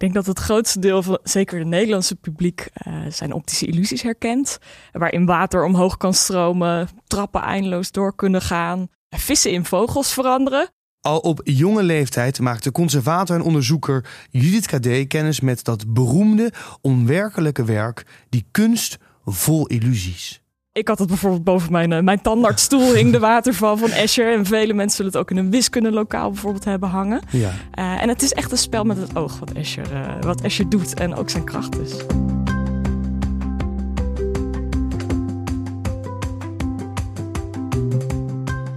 denk dat het grootste deel van zeker het Nederlandse publiek uh, zijn optische illusies herkent. Waarin water omhoog kan stromen, trappen eindeloos door kunnen gaan, vissen in vogels veranderen. Al op jonge leeftijd maakte conservator en onderzoeker Judith Kadé kennis met dat beroemde, onwerkelijke werk, die kunst vol illusies. Ik had het bijvoorbeeld boven mijn, uh, mijn tandartsstoel hing de waterval van Escher. En vele mensen zullen het ook in een wiskundelokaal bijvoorbeeld hebben hangen. Ja. Uh, en het is echt een spel met het oog wat Escher, uh, wat Escher doet en ook zijn kracht is.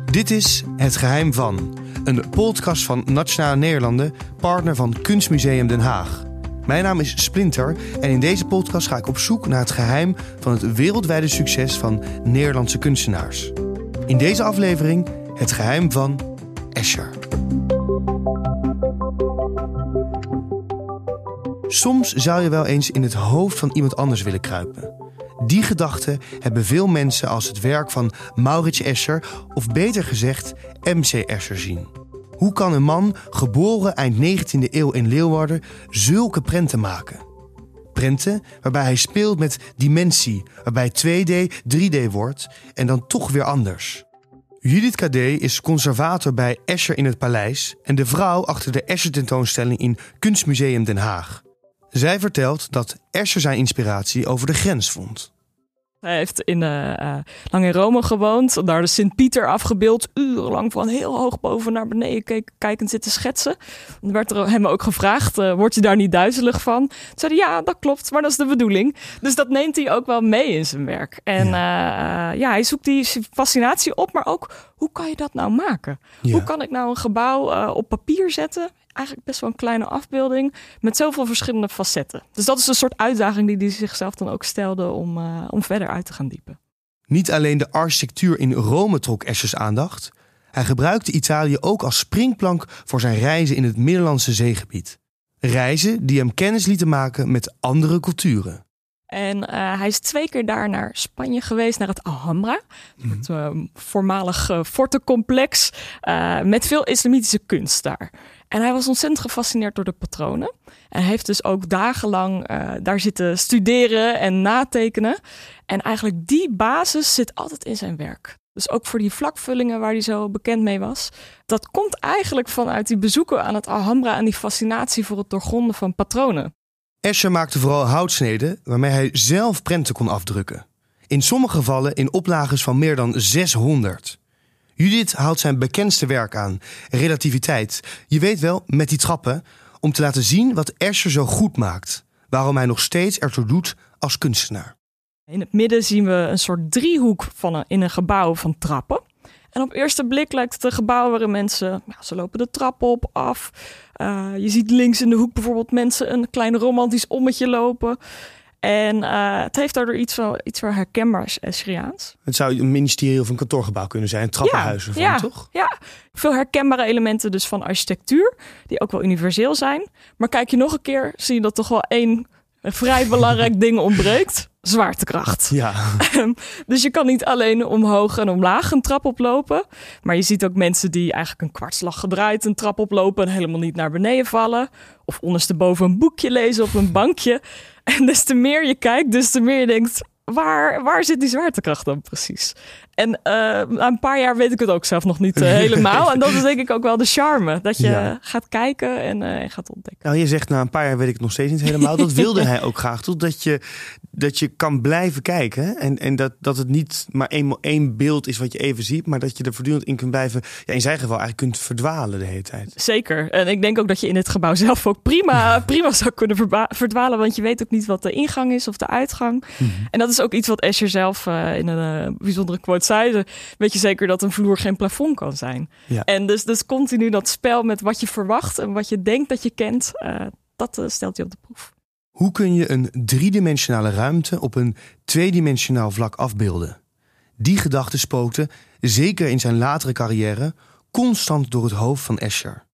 Dit is Het Geheim van, een podcast van Nationale Nederlanden, partner van Kunstmuseum Den Haag. Mijn naam is Splinter en in deze podcast ga ik op zoek naar het geheim van het wereldwijde succes van Nederlandse kunstenaars. In deze aflevering het geheim van Escher. Soms zou je wel eens in het hoofd van iemand anders willen kruipen. Die gedachte hebben veel mensen als het werk van Maurits Escher, of beter gezegd MC Escher zien. Hoe kan een man, geboren eind 19e eeuw in Leeuwarden, zulke prenten maken? Prenten waarbij hij speelt met dimensie, waarbij 2D 3D wordt en dan toch weer anders. Judith Kadé is conservator bij Escher in het Paleis en de vrouw achter de Escher-tentoonstelling in Kunstmuseum Den Haag. Zij vertelt dat Escher zijn inspiratie over de grens vond. Hij heeft in, uh, lang in Rome gewoond, daar de Sint-Pieter afgebeeld, urenlang van heel hoog boven naar beneden kijkend zitten schetsen. Dan werd er hem ook gevraagd, uh, word je daar niet duizelig van? Toen zei hij, ja, dat klopt, maar dat is de bedoeling. Dus dat neemt hij ook wel mee in zijn werk. En ja, ja hij zoekt die fascinatie op, maar ook, hoe kan je dat nou maken? Hoe kan ik nou een gebouw op papier zetten eigenlijk best wel een kleine afbeelding met zoveel verschillende facetten. Dus dat is een soort uitdaging die hij zichzelf dan ook stelde om, uh, om verder uit te gaan diepen. Niet alleen de architectuur in Rome trok Eschers aandacht. Hij gebruikte Italië ook als springplank voor zijn reizen in het Middellandse zeegebied. Reizen die hem kennis lieten maken met andere culturen. En uh, hij is twee keer daar naar Spanje geweest, naar het Alhambra. Mm Het uh, voormalig uh, fortencomplex. met veel islamitische kunst daar. En hij was ontzettend gefascineerd door de patronen. En heeft dus ook dagenlang uh, daar zitten studeren en natekenen. En eigenlijk die basis zit altijd in zijn werk. Dus ook voor die vlakvullingen waar hij zo bekend mee was. Dat komt eigenlijk vanuit die bezoeken aan het Alhambra en die fascinatie voor het doorgronden van patronen. Escher maakte vooral houtsneden waarmee hij zelf prenten kon afdrukken. In sommige gevallen in oplages van meer dan 600. Judith houdt zijn bekendste werk aan, relativiteit. Je weet wel, met die trappen, om te laten zien wat Escher zo goed maakt. Waarom hij nog steeds ertoe doet als kunstenaar. In het midden zien we een soort driehoek van in een gebouw van trappen. En op eerste blik lijkt het een gebouw waarin mensen, ze lopen de trap op, af. Uh, je ziet links in de hoek bijvoorbeeld mensen een klein romantisch ommetje lopen. En uh, het heeft daardoor iets van, iets van herkenbaars Escheriaans. Het zou een ministerie of een kantoorgebouw kunnen zijn, een trappenhuis ja, toch? Ja, veel herkenbare elementen dus van architectuur, die ook wel universeel zijn. Maar kijk je nog een keer, zie je dat toch wel één vrij belangrijk ding ontbreekt. Zwaartekracht. Ja. dus je kan niet alleen omhoog en omlaag een trap oplopen. Maar je ziet ook mensen die eigenlijk een kwartslag gedraaid een trap oplopen en helemaal niet naar beneden vallen. Of ondersteboven een boekje lezen op een bankje. En des te meer je kijkt, des te meer je denkt: waar, waar zit die zwaartekracht dan precies? En uh, na een paar jaar weet ik het ook zelf nog niet uh, helemaal. En dat is denk ik ook wel de charme. Dat je ja. gaat kijken en uh, gaat ontdekken. Nou, je zegt na een paar jaar weet ik het nog steeds niet helemaal. Dat wilde hij ook graag. Totdat je, dat je kan blijven kijken. En, en dat, dat het niet maar één, één beeld is wat je even ziet. Maar dat je er voortdurend in kunt blijven. Ja, in zijn geval eigenlijk kunt verdwalen de hele tijd. Zeker. En ik denk ook dat je in het gebouw zelf ook prima, prima zou kunnen verdwalen. Want je weet ook niet wat de ingang is of de uitgang. Mm -hmm. En dat is ook iets wat Escher zelf in een bijzondere quote zei, weet je zeker dat een vloer geen plafond kan zijn. Ja. En dus, dus continu dat spel met wat je verwacht en wat je denkt dat je kent, uh, dat uh, stelt je op de proef. Hoe kun je een driedimensionale ruimte op een tweedimensionaal vlak afbeelden? Die gedachte spookte, zeker in zijn latere carrière, constant door het hoofd van Escher.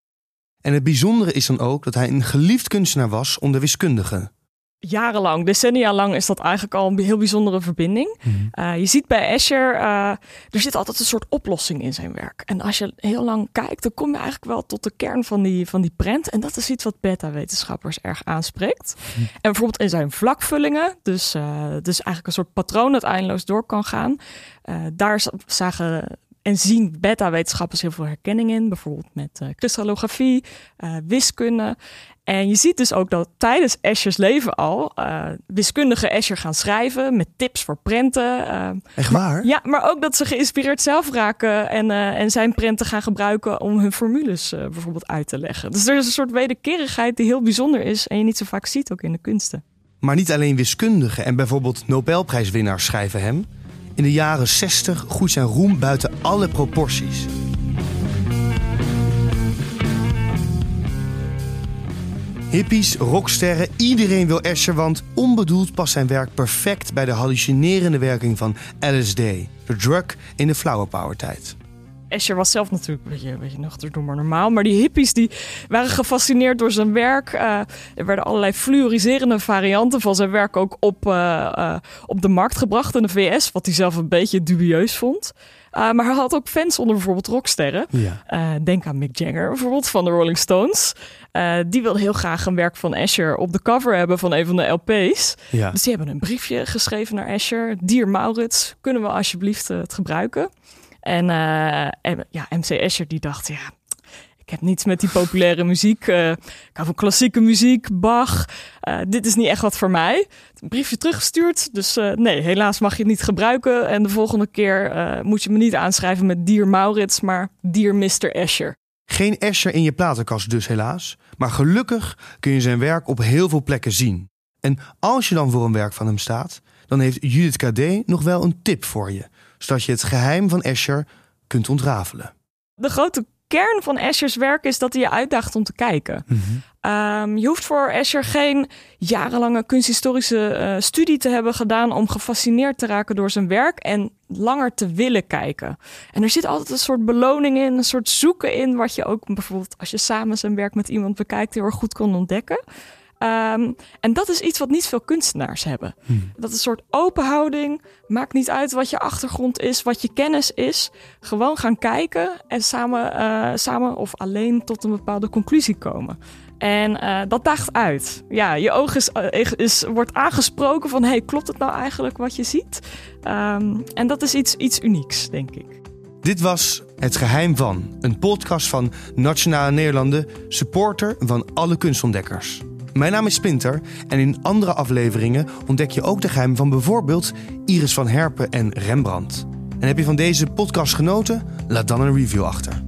En het bijzondere is dan ook dat hij een geliefd kunstenaar was onder wiskundigen. Jarenlang, decennia lang is dat eigenlijk al een heel bijzondere verbinding. Uh, je ziet bij Escher, uh, er zit altijd een soort oplossing in zijn werk. En als je heel lang kijkt, dan kom je eigenlijk wel tot de kern van die, van die prent. En dat is iets wat beta-wetenschappers erg aanspreekt. Hm. En bijvoorbeeld in zijn vlakvullingen, dus, uh, dus eigenlijk een soort patroon dat eindeloos door kan gaan. daar zagen en zien beta-wetenschappers heel veel herkenning in, bijvoorbeeld met uh, uh, wiskunde. En je ziet dus ook dat tijdens Eschers leven al uh, wiskundige Escher gaan schrijven met tips voor prenten. Echt waar? Ja, maar ook dat ze geïnspireerd zelf raken en, en zijn prenten gaan gebruiken om hun formules bijvoorbeeld uit te leggen. Dus er is een soort wederkerigheid die heel bijzonder is en je niet zo vaak ziet ook in de kunsten. Maar niet alleen wiskundigen en bijvoorbeeld Nobelprijswinnaars schrijven hem. In de jaren 60 groeit zijn roem buiten alle proporties. Hippies, rocksterren, iedereen wil Escher, want onbedoeld past zijn werk perfect bij de hallucinerende werking van LSD, de drug in de flower power tijd. Escher was zelf natuurlijk een beetje, een beetje nuchter, maar normaal. Maar die hippies die waren gefascineerd door zijn werk. Uh, er werden allerlei fluoriserende varianten van zijn werk ook op, uh, uh, op de markt gebracht in de VS. Wat hij zelf een beetje dubieus vond. Maar hij had ook fans onder bijvoorbeeld rocksterren. Ja. denk aan Mick Jagger bijvoorbeeld van de Rolling Stones. die wilde heel graag een werk van Escher op de cover hebben van een van de LP's. Ja. Dus die hebben een briefje geschreven naar Escher. Dier Maurits, kunnen we alsjeblieft het gebruiken? En, uh, ja, MC Escher die dacht, ja, ik heb niets met die populaire muziek. Uh, ik hou van klassieke muziek, Bach. Uh, dit is niet echt wat voor mij. Een briefje teruggestuurd. Dus uh, nee, helaas mag je het niet gebruiken. En de volgende keer moet je me niet aanschrijven met Dier Maurits, maar Dier Mr. Escher. Geen Escher in je platenkast dus helaas. Maar gelukkig kun je zijn werk op heel veel plekken zien. En als je dan voor een werk van hem staat, dan heeft Judith KD nog wel een tip voor je zodat je het geheim van Escher kunt ontrafelen. De grote kern van Eschers werk is dat hij je uitdaagt om te kijken. Mhm. Ehm, je hoeft voor Escher geen jarenlange kunsthistorische uh, studie te hebben gedaan om gefascineerd te raken door zijn werk en langer te willen kijken. En er zit altijd een soort beloning in, een soort zoeken in, wat je ook bijvoorbeeld als je samen zijn werk met iemand bekijkt heel erg goed kon ontdekken. Um, en dat is iets wat niet veel kunstenaars hebben. Hmm. Dat is een soort open houding. Maakt niet uit wat je achtergrond is, wat je kennis is. Gewoon gaan kijken en samen, uh, samen of alleen tot een bepaalde conclusie komen. En uh, dat daagt uit. Ja, je oog is, uh, is, wordt aangesproken van... hey, klopt het nou eigenlijk wat je ziet? Um, en dat is iets, iets unieks, denk ik. Dit was Het Geheim van, een podcast van Nationale Nederlanden... supporter van alle kunstontdekkers. Mijn naam is Spinter en in andere afleveringen ontdek je ook de geheim van bijvoorbeeld Iris van Herpen en Rembrandt. En heb je van deze podcast genoten? Laat dan een review achter.